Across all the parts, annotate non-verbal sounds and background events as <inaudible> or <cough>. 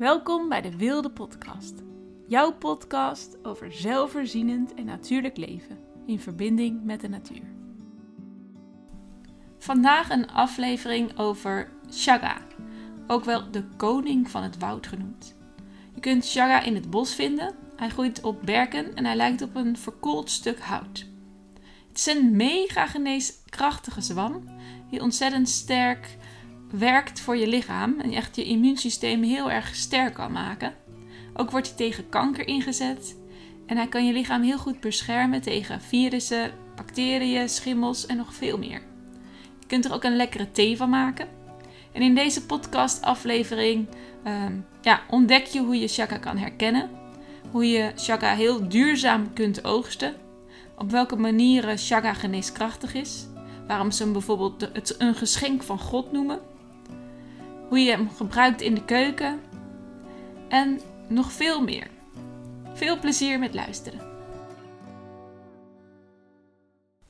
Welkom bij de Wilde Podcast. Jouw podcast over zelfvoorzienend en natuurlijk leven in verbinding met de natuur. Vandaag een aflevering over Shaga, ook wel de koning van het woud genoemd. Je kunt Shaga in het bos vinden. Hij groeit op berken en hij lijkt op een verkoeld stuk hout. Het is een mega geneeskrachtige zwam die ontzettend sterk werkt voor je lichaam en echt je immuunsysteem heel erg sterk kan maken. Ook wordt hij tegen kanker ingezet en hij kan je lichaam heel goed beschermen tegen virussen, bacteriën, schimmels en nog veel meer. Je kunt er ook een lekkere thee van maken. En in deze podcast-aflevering ehm, ja, ontdek je hoe je shaka kan herkennen, hoe je shaka heel duurzaam kunt oogsten, op welke manieren shaka geneeskrachtig is, waarom ze hem bijvoorbeeld het een geschenk van God noemen hoe je hem gebruikt in de keuken en nog veel meer. Veel plezier met luisteren.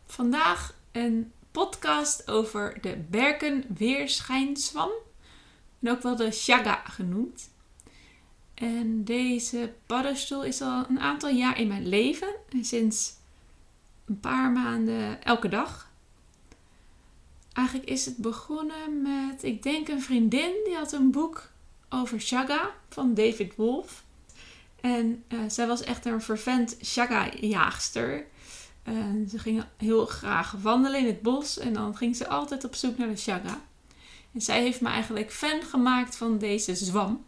Vandaag een podcast over de berkenweerschijnzwam, en ook wel de shaga genoemd. En deze paddenstoel is al een aantal jaar in mijn leven en sinds een paar maanden elke dag. Eigenlijk is het begonnen met, ik denk een vriendin, die had een boek over Shaga van David Wolf. En uh, zij was echt een vervent Shaga-jaagster. ze ging heel graag wandelen in het bos en dan ging ze altijd op zoek naar de Shaga. En zij heeft me eigenlijk fan gemaakt van deze zwam.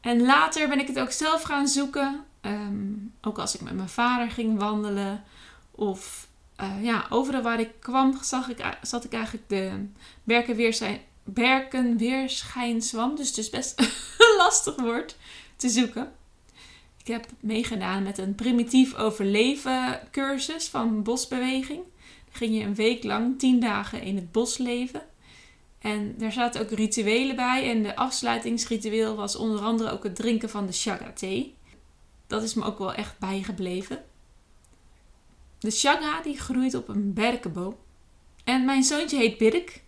En later ben ik het ook zelf gaan zoeken. Ehm, ook als ik met mijn vader ging wandelen. Of uh, ja, overal waar ik kwam, zag ik, zat ik eigenlijk de berkenweerschijn, berkenweerschijnzwam. Dus het is best een <laughs> lastig woord te zoeken. Ik heb meegedaan met een primitief overleven cursus van bosbeweging. Dan ging je een week lang, tien dagen in het bos leven. En daar zaten ook rituelen bij. En de afsluitingsritueel was onder andere ook het drinken van de shaga thee. Dat is me ook wel echt bijgebleven. De shanga die groeit op een berkenboom. En mijn zoontje heet Birk.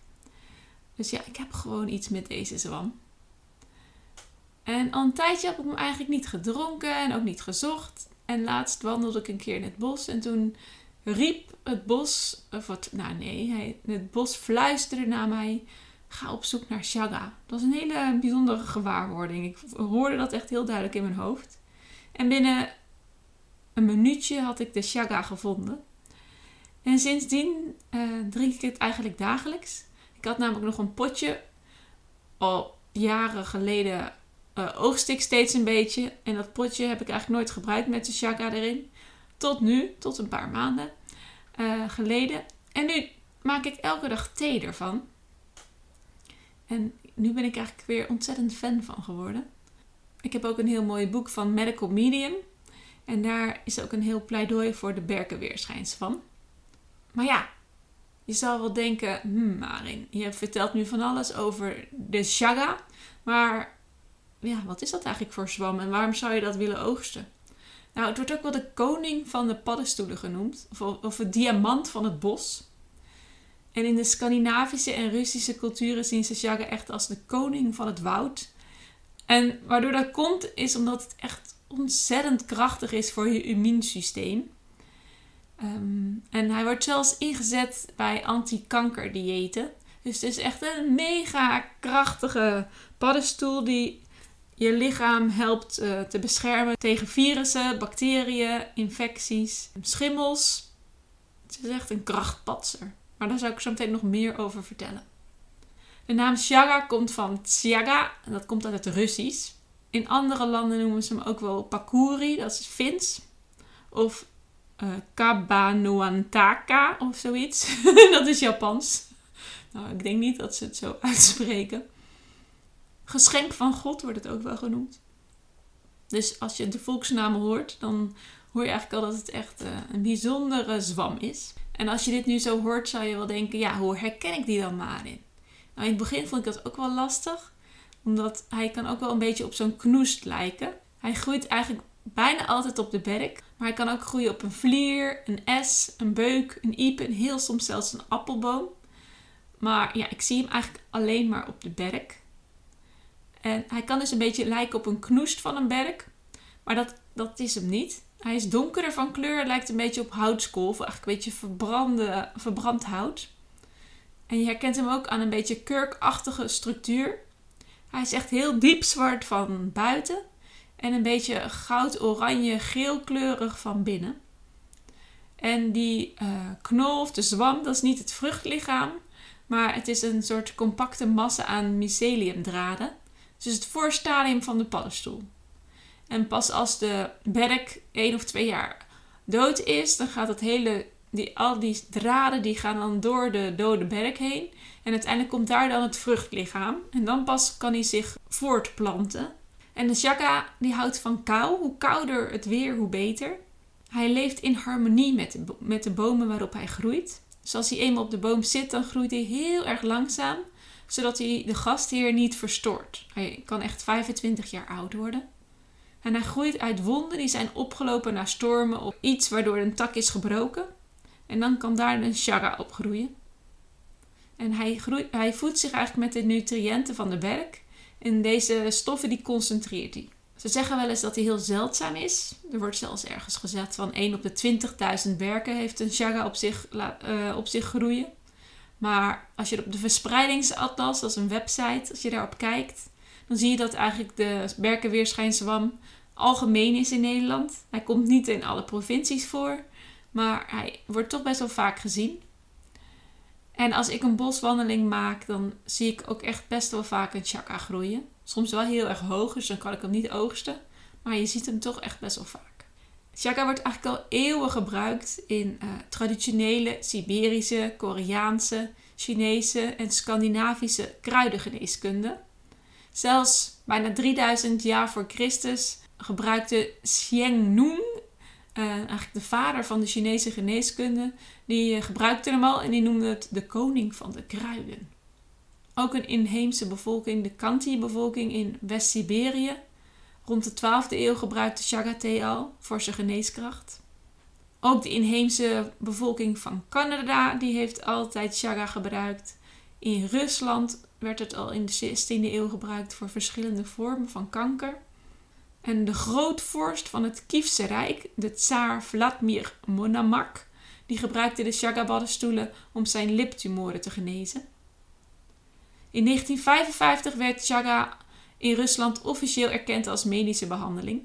Dus ja, ik heb gewoon iets met deze zwam. En al een tijdje heb ik hem eigenlijk niet gedronken en ook niet gezocht. En laatst wandelde ik een keer in het bos en toen riep het bos, of wat, nou nee, het bos fluisterde naar mij: ga op zoek naar Shaga. Dat was een hele bijzondere gewaarwording. Ik hoorde dat echt heel duidelijk in mijn hoofd. En binnen een minuutje had ik de shaga gevonden. En sindsdien uh, drink ik het eigenlijk dagelijks. Ik had namelijk nog een potje. Al jaren geleden uh, oogst ik steeds een beetje. En dat potje heb ik eigenlijk nooit gebruikt met de shaga erin. Tot nu, tot een paar maanden uh, geleden. En nu maak ik elke dag thee ervan. En nu ben ik eigenlijk weer ontzettend fan van geworden. Ik heb ook een heel mooi boek van Medical Medium. En daar is ook een heel pleidooi voor de berkenweerschijns van. Maar ja, je zal wel denken, hmm, Marin, je vertelt nu van alles over de shaga. Maar ja, wat is dat eigenlijk voor zwam en waarom zou je dat willen oogsten? Nou, het wordt ook wel de koning van de paddenstoelen genoemd. Of, of het diamant van het bos. En in de Scandinavische en Russische culturen zien ze shaga echt als de koning van het woud. En waardoor dat komt, is omdat het echt ontzettend krachtig is voor je immuunsysteem. Ehm, en hij wordt zelfs ingezet bij anti-kankerdiëten. Dus het is echt een mega krachtige paddenstoel die je lichaam helpt uh, te beschermen tegen virussen, bacteriën, infecties, schimmels. Het is echt een krachtpatser. Maar daar zou ik zo meteen nog meer over vertellen. De naam Shaga komt van Tsiaga en dat komt uit het Russisch. In andere landen noemen ze hem ook wel pakuri, dat is Fins. Of uh, of zoiets. <laughs> dat is Japans. Nou, ik denk niet dat ze het zo <laughs> uitspreken. Geschenk van God wordt het ook wel genoemd. Dus als je de volksnamen hoort, dan hoor je eigenlijk al dat het echt uh, een bijzondere zwam is. En als je dit nu zo hoort, zou je wel denken: ja, hoe herken ik die dan maar in? Nou, in het begin vond ik dat ook wel lastig omdat hij kan ook wel een beetje op zo'n knoest lijken. Hij groeit eigenlijk bijna altijd op de berk. Maar hij kan ook groeien op een vlier, een es, een beuk, een iepe en heel soms zelfs een appelboom. Maar ja, ik zie hem eigenlijk alleen maar op de berk. En hij kan dus een beetje lijken op een knoest van een berk. Maar dat, dat is hem niet. Hij is donkerder van kleur. Lijkt een beetje op houtskool. eigenlijk een beetje verbrande, verbrand hout. En je herkent hem ook aan een beetje kurkachtige structuur. Hij is echt heel diep zwart van buiten. En een beetje goud-oranje geelkleurig van binnen. En die uh, knol of de zwam, dat is niet het vruchtlichaam. Maar het is een soort compacte massa aan myceliumdraden. Dus het voorstadium van de paddenstoel. En pas als de berk één of twee jaar dood is, dan gaat het hele, die, al die draden die gaan dan door de dode berk heen. En uiteindelijk komt daar dan het vruchtlichaam. En dan pas kan hij zich voortplanten. En de shaka die houdt van kou. Hoe kouder het weer, hoe beter. Hij leeft in harmonie met de, met de bomen waarop hij groeit. Dus als hij eenmaal op de boom zit, dan groeit hij heel erg langzaam, zodat hij de gastheer niet verstoort. Hij kan echt 25 jaar oud worden. En hij groeit uit wonden die zijn opgelopen na stormen of iets waardoor een tak is gebroken. En dan kan daar een shara op groeien. En hij, groeit, hij voedt zich eigenlijk met de nutriënten van de berk. En deze stoffen die concentreert hij. Ze zeggen wel eens dat hij heel zeldzaam is. Er wordt zelfs ergens gezegd van 1 op de 20.000 berken heeft een chaga op zich, uh, op zich groeien. Maar als je op de verspreidingsatlas, dat is een website, als je daarop kijkt, dan zie je dat eigenlijk de berkenweerschijnzwam algemeen is in Nederland. Hij komt niet in alle provincies voor, maar hij wordt toch best wel vaak gezien. En als ik een boswandeling maak, dan zie ik ook echt best wel vaak een chakra groeien. Soms wel heel erg hoog, dus dan kan ik hem niet oogsten. Maar je ziet hem toch echt best wel vaak. Chakra wordt eigenlijk al eeuwen gebruikt in uh, traditionele Siberische, Koreaanse, Chinese en Scandinavische kruidengeneeskunde. Zelfs bijna 3000 jaar voor Christus gebruikte Xiang Nung, uh, eigenlijk de vader van de Chinese geneeskunde, die uh, gebruikte hem al en die noemde het de koning van de kruiden. Ook een inheemse bevolking, de Kanti-bevolking in West-Siberië, rond de 12e eeuw gebruikte chaga al voor zijn geneeskracht. Ook de inheemse bevolking van Canada die heeft altijd chaga gebruikt. In Rusland werd het al in de 16e eeuw gebruikt voor verschillende vormen van kanker. En de grootvorst van het Kiefse Rijk, de tsaar Vladimir Monamak, die gebruikte de chaga-baddenstoelen om zijn liptumoren te genezen. In 1955 werd chaga in Rusland officieel erkend als medische behandeling.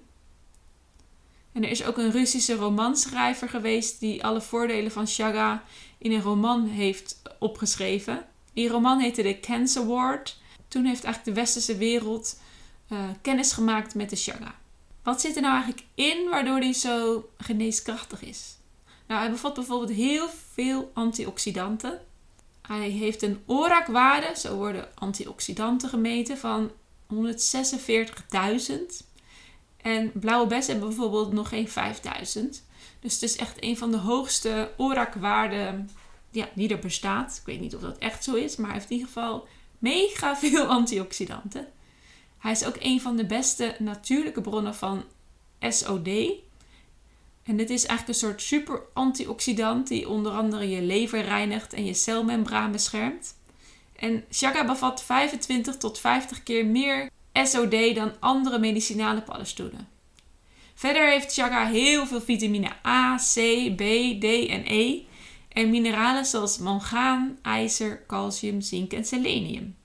En er is ook een Russische romanschrijver geweest die alle voordelen van chaga in een roman heeft opgeschreven. Die roman heette The Cancer Award. Toen heeft eigenlijk de westerse wereld uh, kennis gemaakt met de chaga. Wat zit er nou eigenlijk in waardoor die zo geneeskrachtig is? Nou, hij bevat bijvoorbeeld heel veel antioxidanten. Hij heeft een ORAC-waarde, zo worden antioxidanten gemeten, van 146.000. En blauwe bessen hebben bijvoorbeeld nog geen 5000. Dus het is echt een van de hoogste ORAC-waarden die er bestaat. Ik weet niet of dat echt zo is, maar hij heeft in ieder geval mega veel <laughs> antioxidanten. Hij is ook een van de beste natuurlijke bronnen van SOD. En dit is eigenlijk een soort super antioxidant die onder andere je lever reinigt en je celmembraan beschermt. En chaga bevat 25 tot 50 keer meer SOD dan andere medicinale paddenstoelen. Verder heeft chaga heel veel vitamine A, C, B, D en E en mineralen zoals mangaan, ijzer, calcium, zink en selenium.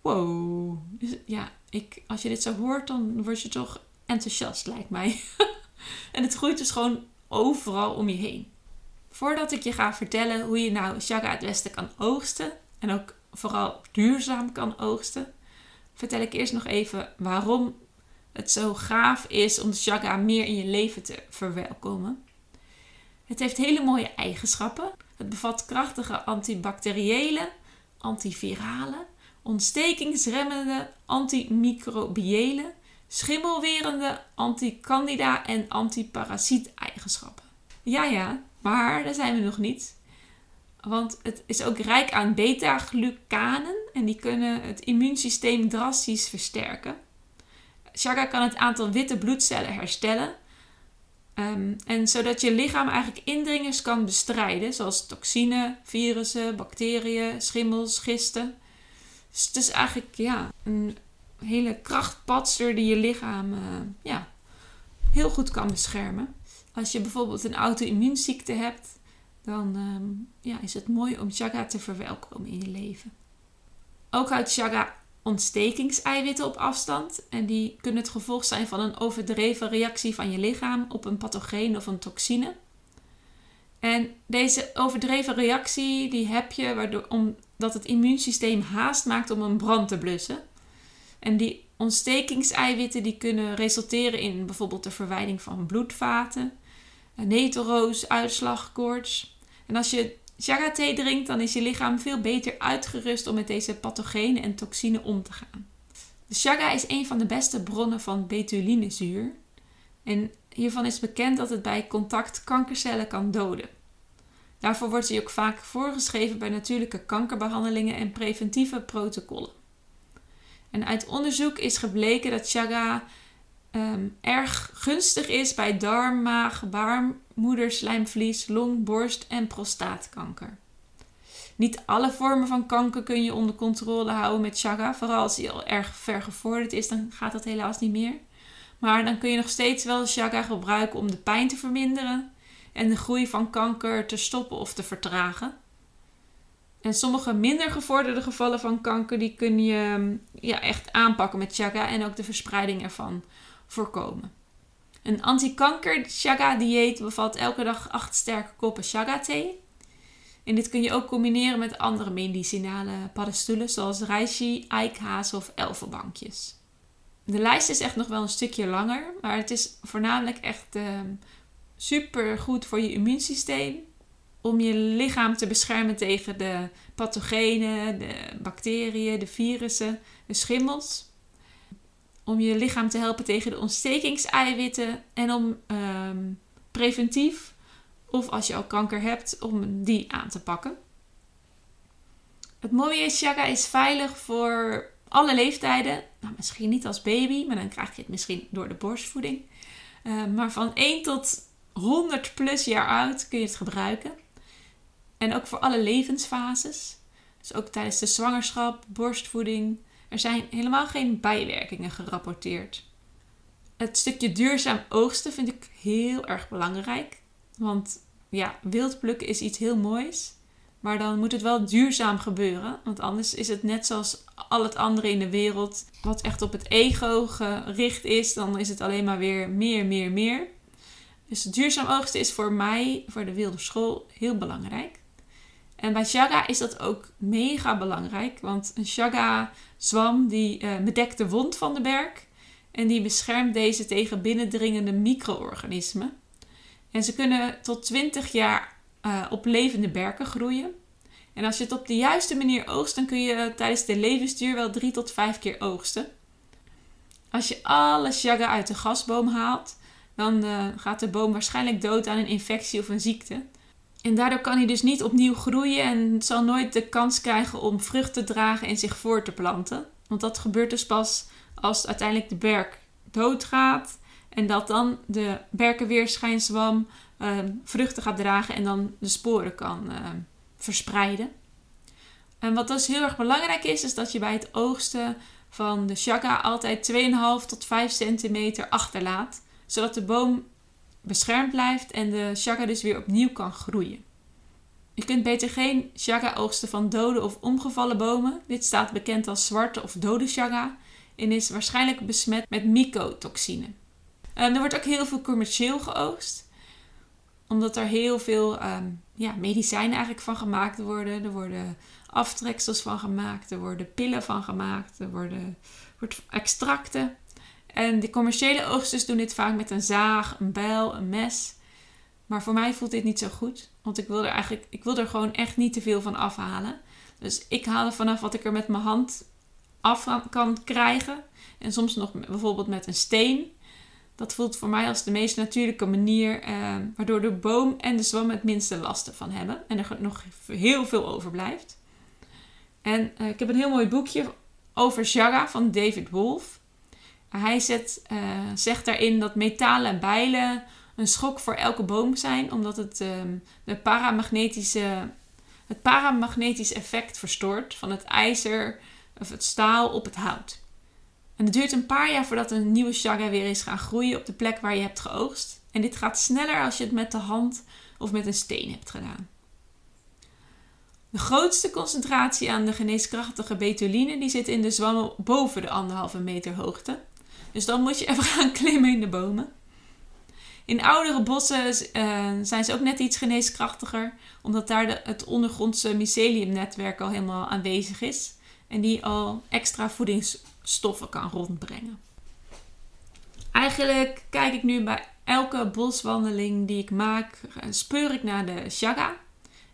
Wow. Dus ja, ik, als je dit zo hoort, dan word je toch enthousiast, lijkt mij. <laughs> en het groeit dus gewoon overal om je heen. Voordat ik je ga vertellen hoe je nou chaga het beste kan oogsten en ook vooral duurzaam kan oogsten, vertel ik eerst nog even waarom het zo gaaf is om de chaga meer in je leven te verwelkomen. Het heeft hele mooie eigenschappen. Het bevat krachtige antibacteriële, antivirale, ontstekingsremmende, antimicrobiële, schimmelwerende, anticandida en antiparasiet-eigenschappen. Ja, ja, maar daar zijn we nog niet. Want het is ook rijk aan beta-glucanen en die kunnen het immuunsysteem drastisch versterken. Chaga kan het aantal witte bloedcellen herstellen. Um, en zodat je lichaam eigenlijk indringers kan bestrijden, zoals toxine, virussen, bacteriën, schimmels, gisten. Dus het is eigenlijk ja, een hele krachtpatser die je lichaam ja, heel goed kan beschermen. Als je bijvoorbeeld een auto-immuunziekte hebt, dan ehm, ja, is het mooi om chaga te verwelkomen in je leven. Ook houdt chaga ontstekingseiwitten op afstand. En die kunnen het gevolg zijn van een overdreven reactie van je lichaam op een pathogeen of een toxine. En deze overdreven reactie die heb je waardoor, omdat het immuunsysteem haast maakt om een brand te blussen. En die ontstekingseiwitten die kunnen resulteren in bijvoorbeeld de verwijding van bloedvaten, netelroos, uitslag, koorts. En als je chaga thee drinkt, dan is je lichaam veel beter uitgerust om met deze pathogenen en toxine om te gaan. De chaga is een van de beste bronnen van betulinezuur. En hiervan is bekend dat het bij contact kankercellen kan doden. Daarvoor wordt hij ook vaak voorgeschreven bij natuurlijke kankerbehandelingen en preventieve protocollen. En uit onderzoek is gebleken dat chaga Ehm, erg gunstig is bij darm, maag, baarmoeder, slijmvlies, long, borst en prostaatkanker. Niet alle vormen van kanker kun je onder controle houden met chaga. Vooral als die al erg ver gevorderd is, dan gaat dat helaas niet meer. Maar dan kun je nog steeds wel chaga gebruiken om de pijn te verminderen en de groei van kanker te stoppen of te vertragen. En sommige minder gevorderde gevallen van kanker, die kun je ja, echt aanpakken met chaga en ook de verspreiding ervan voorkomen. Een anti-kanker chaga dieet bevat elke dag 8 sterke koppen chaga thee. En dit kun je ook combineren met andere medicinale paddenstoelen zoals reishi, eikhaas of elfenbankjes. De lijst is echt nog wel een stukje langer, maar het is voornamelijk echt uh, super goed voor je immuunsysteem. Om je lichaam te beschermen tegen de pathogenen, de bacteriën, de virussen, de schimmels om je lichaam te helpen tegen de ontstekingseiwitten en om ehm, preventief, of als je al kanker hebt, om die aan te pakken. Het mooie is, chaga is veilig voor alle leeftijden. Nou, misschien niet als baby, maar dan krijg je het misschien door de borstvoeding. Uh, maar van 1 tot 100 plus jaar oud kun je het gebruiken. En ook voor alle levensfases. Dus ook tijdens de zwangerschap, borstvoeding, er zijn helemaal geen bijwerkingen gerapporteerd. Het stukje duurzaam oogsten vind ik heel erg belangrijk. Want ja, wild plukken is iets heel moois. Maar dan moet het wel duurzaam gebeuren. Want anders is het net zoals al het andere in de wereld. Wat echt op het ego gericht is. Dan is het alleen maar weer meer, meer, meer. Dus duurzaam oogsten is voor mij, voor de wilde school, heel belangrijk. En bij Shaga is dat ook mega belangrijk. Want een Shaga zwam die uh, bedekt de wond van de berk. En die beschermt deze tegen binnendringende micro-organismen. En ze kunnen tot 20 jaar uh, op levende berken groeien. En als je het op de juiste manier oogst, dan kun je tijdens de levensduur wel 3 tot 5 keer oogsten. Als je alle shaga uit de gasboom haalt, dan uh, gaat de boom waarschijnlijk dood aan een infectie of een ziekte. En daardoor kan hij dus niet opnieuw groeien en zal nooit de kans krijgen om vrucht te dragen en zich voor te planten. Want dat gebeurt dus pas als uiteindelijk de berk doodgaat en dat dan de berkenweerschijnzwam uh, vruchten gaat dragen en dan de sporen kan uh, verspreiden. En wat dus heel erg belangrijk is, is dat je bij het oogsten van de chaga altijd 2,5 tot 5 centimeter achterlaat, zodat de boom beschermd blijft en de chaga dus weer opnieuw kan groeien. Je kunt beter geen chaga oogsten van dode of omgevallen bomen. Dit staat bekend als zwarte of dode chaga en is waarschijnlijk besmet met mycotoxine. Um, er wordt ook heel veel commercieel geoogst, omdat er heel veel um, ja, medicijnen eigenlijk van gemaakt worden. Er worden aftreksels van gemaakt, er worden pillen van gemaakt, er worden, extracten. En de commerciële oogsters doen dit vaak met een zaag, een bijl, een mes. Maar voor mij voelt dit niet zo goed. Want ik wil er eigenlijk, ik wil er gewoon echt niet te veel van afhalen. Dus ik haal er vanaf wat ik er met mijn hand af kan krijgen. En soms nog bijvoorbeeld met een steen. Dat voelt voor mij als de meest natuurlijke manier. Eh, waardoor de boom en de zwam het minste lasten van hebben. En er nog heel veel overblijft. En eh, ik heb een heel mooi boekje over Jaga van David Wolf. Hij uh, zegt daarin dat metalen bijlen een schok voor elke boom zijn, omdat het ehm, de paramagnetische, het effect verstoort van het ijzer of het staal op het hout. En het duurt een paar jaar voordat een nieuwe chaga weer is gaan groeien op de plek waar je hebt geoogst. En dit gaat sneller als je het met de hand of met een steen hebt gedaan. De grootste concentratie aan de geneeskrachtige betuline die zit in de zwammel boven de anderhalve meter hoogte. Dus dan moet je even <laughs> gaan klimmen in de bomen. In oudere bossen uh, zijn ze ook net iets geneeskrachtiger, omdat daar de, het ondergrondse myceliumnetwerk al helemaal aanwezig is en die al extra voedingsstoffen kan rondbrengen. Eigenlijk kijk ik nu bij elke boswandeling die ik maak, speur ik naar de chaga.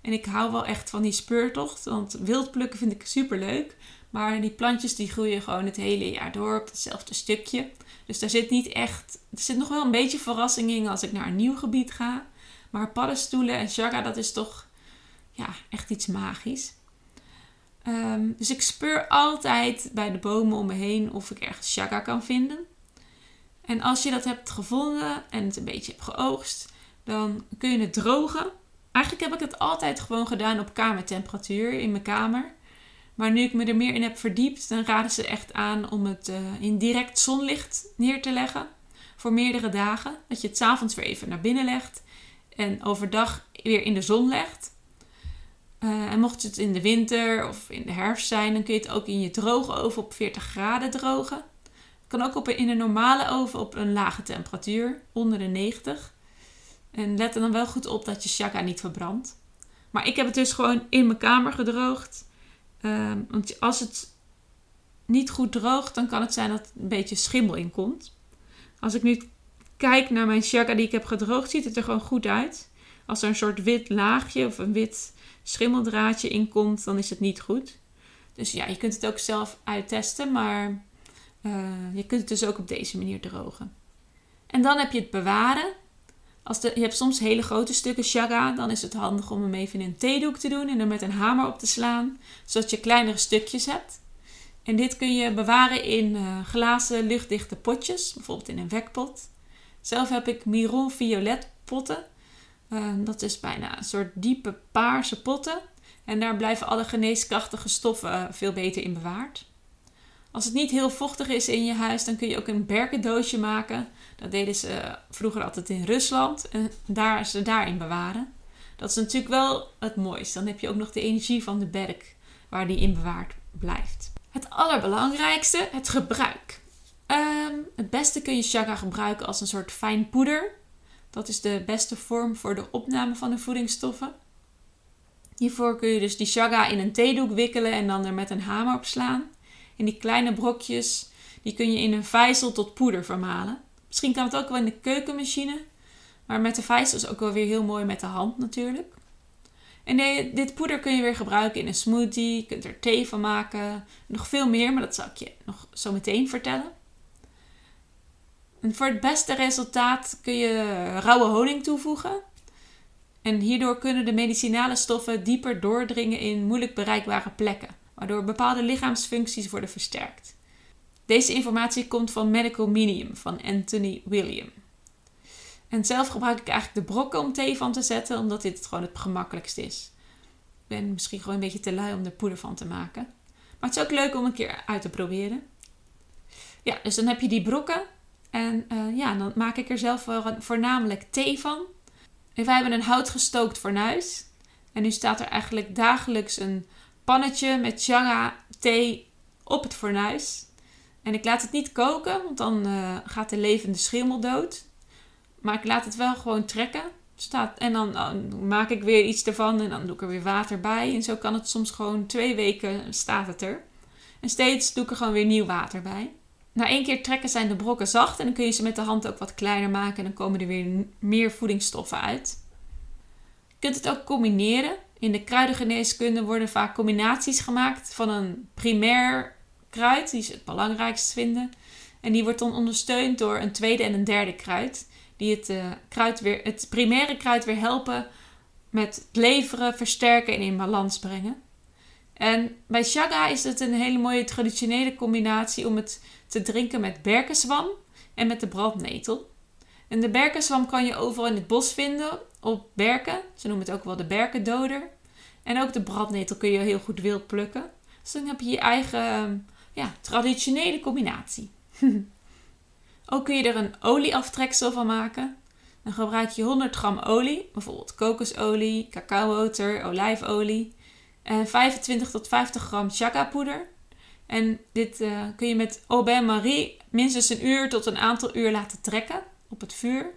En ik hou wel echt van die speurtocht, want wildplukken vind ik super leuk. Maar die plantjes die groeien gewoon het hele jaar door op hetzelfde stukje. Dus daar zit niet echt. Er zit nog wel een beetje verrassing in als ik naar een nieuw gebied ga. Maar paddenstoelen en chaga, dat is toch ja, echt iets magisch. Ehm, dus ik speur altijd bij de bomen om me heen of ik ergens chaga kan vinden. En als je dat hebt gevonden en het een beetje hebt geoogst, dan kun je het drogen. Eigenlijk heb ik het altijd gewoon gedaan op kamertemperatuur in mijn kamer. Maar nu ik me er meer in heb verdiept, dan raden ze echt aan om het uh, in direct zonlicht neer te leggen. Voor meerdere dagen. Dat je het s'avonds weer even naar binnen legt. En overdag weer in de zon legt. Uh, en mocht het in de winter of in de herfst zijn, dan kun je het ook in je droge oven op 40 graden drogen. Het kan ook op een, in een normale oven op een lage temperatuur, onder de 90. En let er dan wel goed op dat je shaka niet verbrandt. Maar ik heb het dus gewoon in mijn kamer gedroogd. Ehm, want als het niet goed droogt, dan kan het zijn dat er een beetje schimmel in komt. Als ik nu kijk naar mijn shaka die ik heb gedroogd, ziet het er gewoon goed uit. Als er een soort wit laagje of een wit schimmeldraadje in komt, dan is het niet goed. Dus ja, je kunt het ook zelf uittesten, maar uh, je kunt het dus ook op deze manier drogen. En dan heb je het bewaren. Als je hebt soms hele grote stukken chaga, dan is het handig om hem even in een theedoek te doen en er met een hamer op te slaan, zodat je kleinere stukjes hebt. En dit kun je bewaren in uh, glazen luchtdichte potjes, bijvoorbeeld in een wekpot. Zelf heb ik Miron Violet potten. Uh, dat is bijna een soort diepe paarse potten. En daar blijven alle geneeskrachtige stoffen veel beter in bewaard. Als het niet heel vochtig is in je huis, dan kun je ook een berkendoosje maken. Dat deden ze vroeger altijd in Rusland. En daar ze daarin bewaren. Dat is natuurlijk wel het mooiste. Dan heb je ook nog de energie van de berk waar die in bewaard blijft. Het allerbelangrijkste, het gebruik. Um, het beste kun je chaga gebruiken als een soort fijn poeder. Dat is de beste vorm voor de opname van de voedingsstoffen. Hiervoor kun je dus die chaga in een theedoek wikkelen en dan er met een hamer op slaan. En die kleine brokjes, die kun je in een vijzel tot poeder vermalen. Misschien kan het ook wel in de keukenmachine. Maar met de vijzel is ook wel weer heel mooi met de hand natuurlijk. En dit poeder kun je weer gebruiken in een smoothie. Je kunt er thee van maken. Nog veel meer, maar dat zal ik je nog zo meteen vertellen. En voor het beste resultaat kun je rauwe honing toevoegen. En hierdoor kunnen de medicinale stoffen dieper doordringen in moeilijk bereikbare plekken waardoor bepaalde lichaamsfuncties worden versterkt. Deze informatie komt van Medical Medium van Anthony William. En zelf gebruik ik eigenlijk de brokken om thee van te zetten, omdat dit gewoon het gemakkelijkst is. Ik ben misschien gewoon een beetje te lui om er poeder van te maken. Maar het is ook leuk om een keer uit te proberen. Ja, dus dan heb je die brokken. En uh, ja, dan maak ik er zelf voornamelijk thee van. En wij hebben een houtgestookt fornuis. En nu staat er eigenlijk dagelijks een pannetje met chaga thee op het fornuis. En ik laat het niet koken, want dan uh, gaat de levende schimmel dood. Maar ik laat het wel gewoon trekken. En dan, dan, maak ik weer iets ervan en dan doe ik er weer water bij. En zo kan het soms gewoon twee weken staat het er. En steeds doe ik er gewoon weer nieuw water bij. Na één keer trekken zijn de brokken zacht en dan kun je ze met de hand ook wat kleiner maken. En dan komen er weer meer voedingsstoffen uit. Je kunt het ook combineren. In de kruidengeneeskunde worden vaak combinaties gemaakt van een primair kruid, die ze het belangrijkst vinden. En die wordt dan ondersteund door een tweede en een derde kruid, die het, uh, kruid weer, het primaire kruid weer helpen met leveren, versterken en in balans brengen. En bij chaga is het een hele mooie traditionele combinatie om het te drinken met berkenzwam en met de brandnetel. En de berkenzwam kan je overal in het bos vinden op berken. Ze noemen het ook wel de berkendoder. En ook de brandnetel kun je heel goed wild plukken. Dus dan heb je je eigen ja, traditionele combinatie. <laughs> Ook kun je er een olieaftreksel van maken. Dan gebruik je 100 gram olie, bijvoorbeeld kokosolie, cacaoboter, olijfolie. En 25 tot 50 gram chaga poeder. En dit uh, kun je met Au Bain Marie minstens een uur tot een aantal uur laten trekken op het vuur.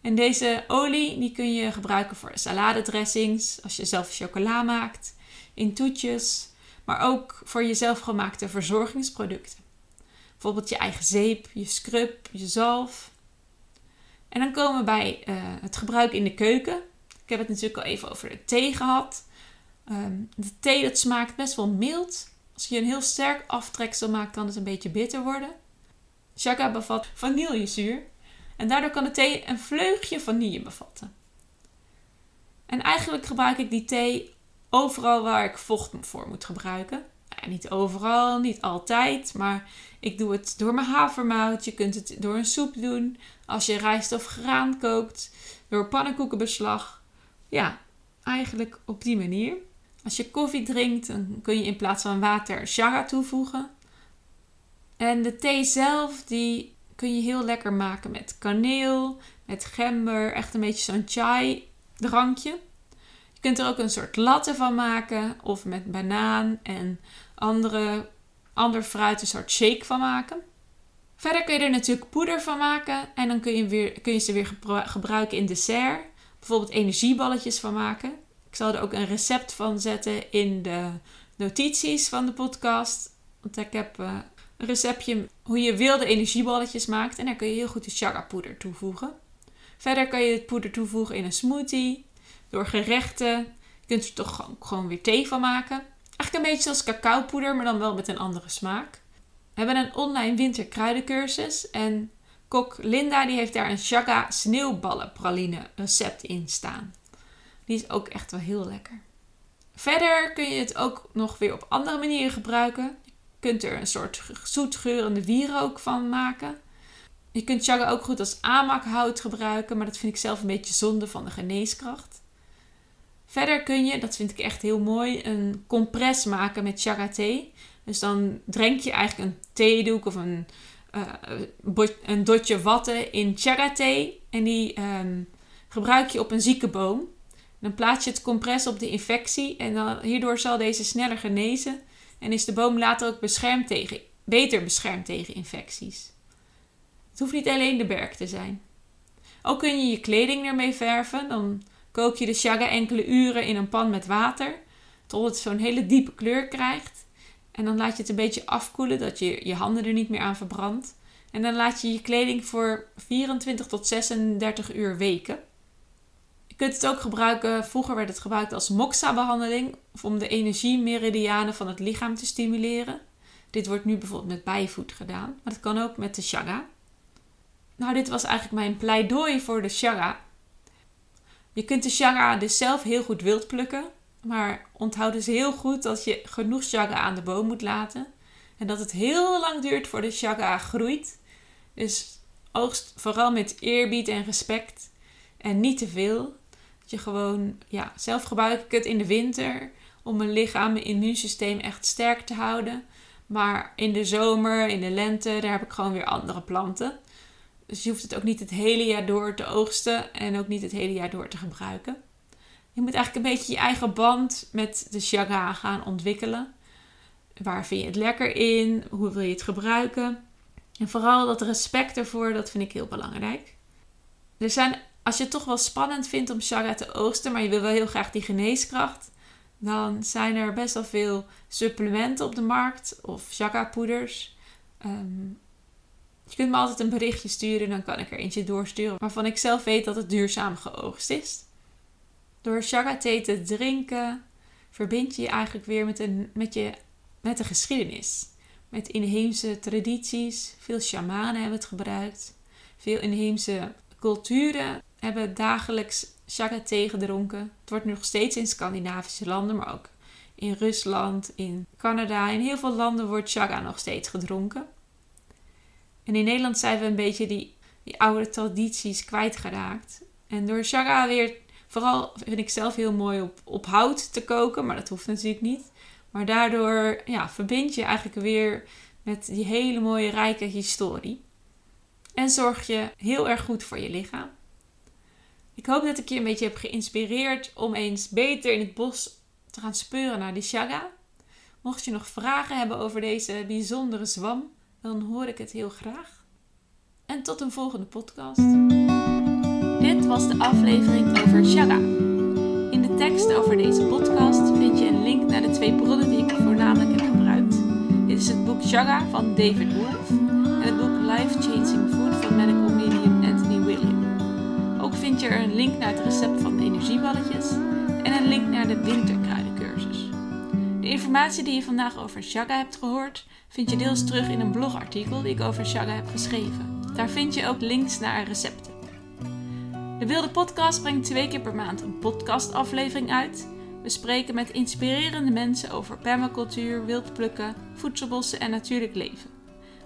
En deze olie die kun je gebruiken voor saladedressings, als je zelf chocola maakt, in toetjes, maar ook voor je zelfgemaakte verzorgingsproducten. Bijvoorbeeld je eigen zeep, je scrub, je zalf. En dan komen we bij uh, het gebruik in de keuken. Ik heb het natuurlijk al even over de thee gehad. Um, de thee dat smaakt best wel mild. Als je een heel sterk aftreksel maakt, kan het een beetje bitter worden. Chaga bevat vanillezuur. En daardoor kan de thee een vleugje vanille bevatten. En eigenlijk gebruik ik die thee overal waar ik vocht voor moet gebruiken. Ja, niet overal, niet altijd, maar ik doe het door mijn havermout. Je kunt het door een soep doen. Als je rijst of graan kookt, door pannenkoekenbeslag. Ja, eigenlijk op die manier. Als je koffie drinkt, dan kun je in plaats van water chaga toevoegen. En de thee zelf, die kun je heel lekker maken met kaneel, met gember, echt een beetje zo'n chai drankje. Je kunt er ook een soort latte van maken of met banaan en andere, ander fruit een soort shake van maken. Verder kun je er natuurlijk poeder van maken en dan kun je, weer, kun je ze weer gebruiken in dessert. Bijvoorbeeld energieballetjes van maken. Ik zal er ook een recept van zetten in de notities van de podcast. Want ik heb uh, een receptje hoe je wilde energieballetjes maakt. En daar kun je heel goed de chaga poeder toevoegen. Verder kan je het poeder toevoegen in een smoothie. Door gerechten. Je kunt er toch gewoon, weer thee van maken. Eigenlijk een beetje zoals cacaopoeder, maar dan wel met een andere smaak. We hebben een online winterkruidencursus. En kok Linda die heeft daar een chaga sneeuwballenpraline recept in staan. Die is ook echt wel heel lekker. Verder kun je het ook nog weer op andere manieren gebruiken. Je kunt er een soort zoetgeurende wierook van maken. Je kunt chaga ook goed als aanmakhout gebruiken, maar dat vind ik zelf een beetje zonde van de geneeskracht. Verder kun je, dat vind ik echt heel mooi, een compress maken met chaga thee. Dus dan drenk je eigenlijk een theedoek of een, uh, een dotje watten in chaga thee. En die um, gebruik je op een zieke boom. Dan plaats je het compress op de infectie en dan, hierdoor zal deze sneller genezen en is de boom later ook beschermd tegen, beter beschermd tegen infecties. Het hoeft niet alleen de berk te zijn. Ook kun je je kleding ermee verven. Dan kook je de chaga enkele uren in een pan met water tot het zo'n hele diepe kleur krijgt. En dan laat je het een beetje afkoelen, dat je je handen er niet meer aan verbrandt. En dan laat je je kleding voor 24 tot 36 uur weken. Je kunt het ook gebruiken, vroeger werd het gebruikt als moxa-behandeling, om de energiemeridianen van het lichaam te stimuleren. Dit wordt nu bijvoorbeeld met bijvoed gedaan, maar dat kan ook met de chaga. Nou, dit was eigenlijk mijn pleidooi voor de chaga. Je kunt de chaga dus zelf heel goed wild plukken, maar onthoud dus heel goed dat je genoeg chaga aan de boom moet laten. En dat het heel lang duurt voor de chaga groeit. Dus oogst vooral met eerbied en respect. En niet te veel. Dat je gewoon, ja, zelf gebruik ik het in de winter om mijn lichaam, mijn immuunsysteem echt sterk te houden. Maar in de zomer, in de lente, daar heb ik gewoon weer andere planten. Dus je hoeft het ook niet het hele jaar door te oogsten en ook niet het hele jaar door te gebruiken. Je moet eigenlijk een beetje je eigen band met de chaga gaan ontwikkelen. Waar vind je het lekker in? Hoe wil je het gebruiken? En vooral dat respect ervoor, dat vind ik heel belangrijk. Er zijn als je het toch wel spannend vindt om chaga te oogsten, maar je wil wel heel graag die geneeskracht, dan zijn er best wel veel supplementen op de markt of chaga poeders. Ehm, je kunt me altijd een berichtje sturen, dan kan ik er eentje doorsturen waarvan ik zelf weet dat het duurzaam geoogst is. Door chaga thee te drinken verbind je je eigenlijk weer met, een, met, je, met de geschiedenis. Met inheemse tradities. Veel shamanen hebben het gebruikt. Veel inheemse culturen hebben dagelijks chaga thee gedronken. Het wordt nog steeds in Scandinavische landen, maar ook in Rusland, in Canada. In heel veel landen wordt chaga nog steeds gedronken. En in Nederland zijn we een beetje die, oude tradities kwijtgeraakt. En door chaga weer, vooral vind ik zelf heel mooi op, op hout te koken, maar dat hoeft natuurlijk niet. Maar daardoor ja, verbind je eigenlijk weer met die hele mooie rijke historie. En zorg je heel erg goed voor je lichaam. Ik hoop dat ik je een beetje heb geïnspireerd om eens beter in het bos te gaan speuren naar die shaga. Mocht je nog vragen hebben over deze bijzondere zwam, dan hoor ik het heel graag. En tot een volgende podcast. Dit was de aflevering over shaga. In de tekst over deze podcast vind je een link naar de twee bronnen die ik voornamelijk heb gebruikt. Dit is het boek Shaga van David Wolf en het boek Life Changing Food van medical medium Anthony William. Ook vind je er een link naar het recept van energieballetjes en een link naar de winterkruidencursus. De informatie die je vandaag over Shaga hebt gehoord, vind je deels terug in een blogartikel die ik over Shaga heb geschreven. Daar vind je ook links naar recepten. De Wilde Podcast brengt twee keer per maand een podcastaflevering uit. We spreken met inspirerende mensen over permacultuur, wildplukken, voedselbossen en natuurlijk leven.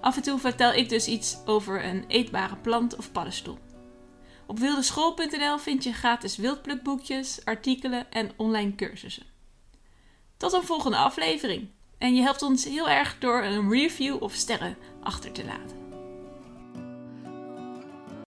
Af en toe vertel ik dus iets over een eetbare plant of paddenstoel. Op wildeschool.nl vind je gratis wildplukboekjes, artikelen en online cursussen. Tot een volgende aflevering. En je helpt ons heel erg door een review of sterren achter te laten.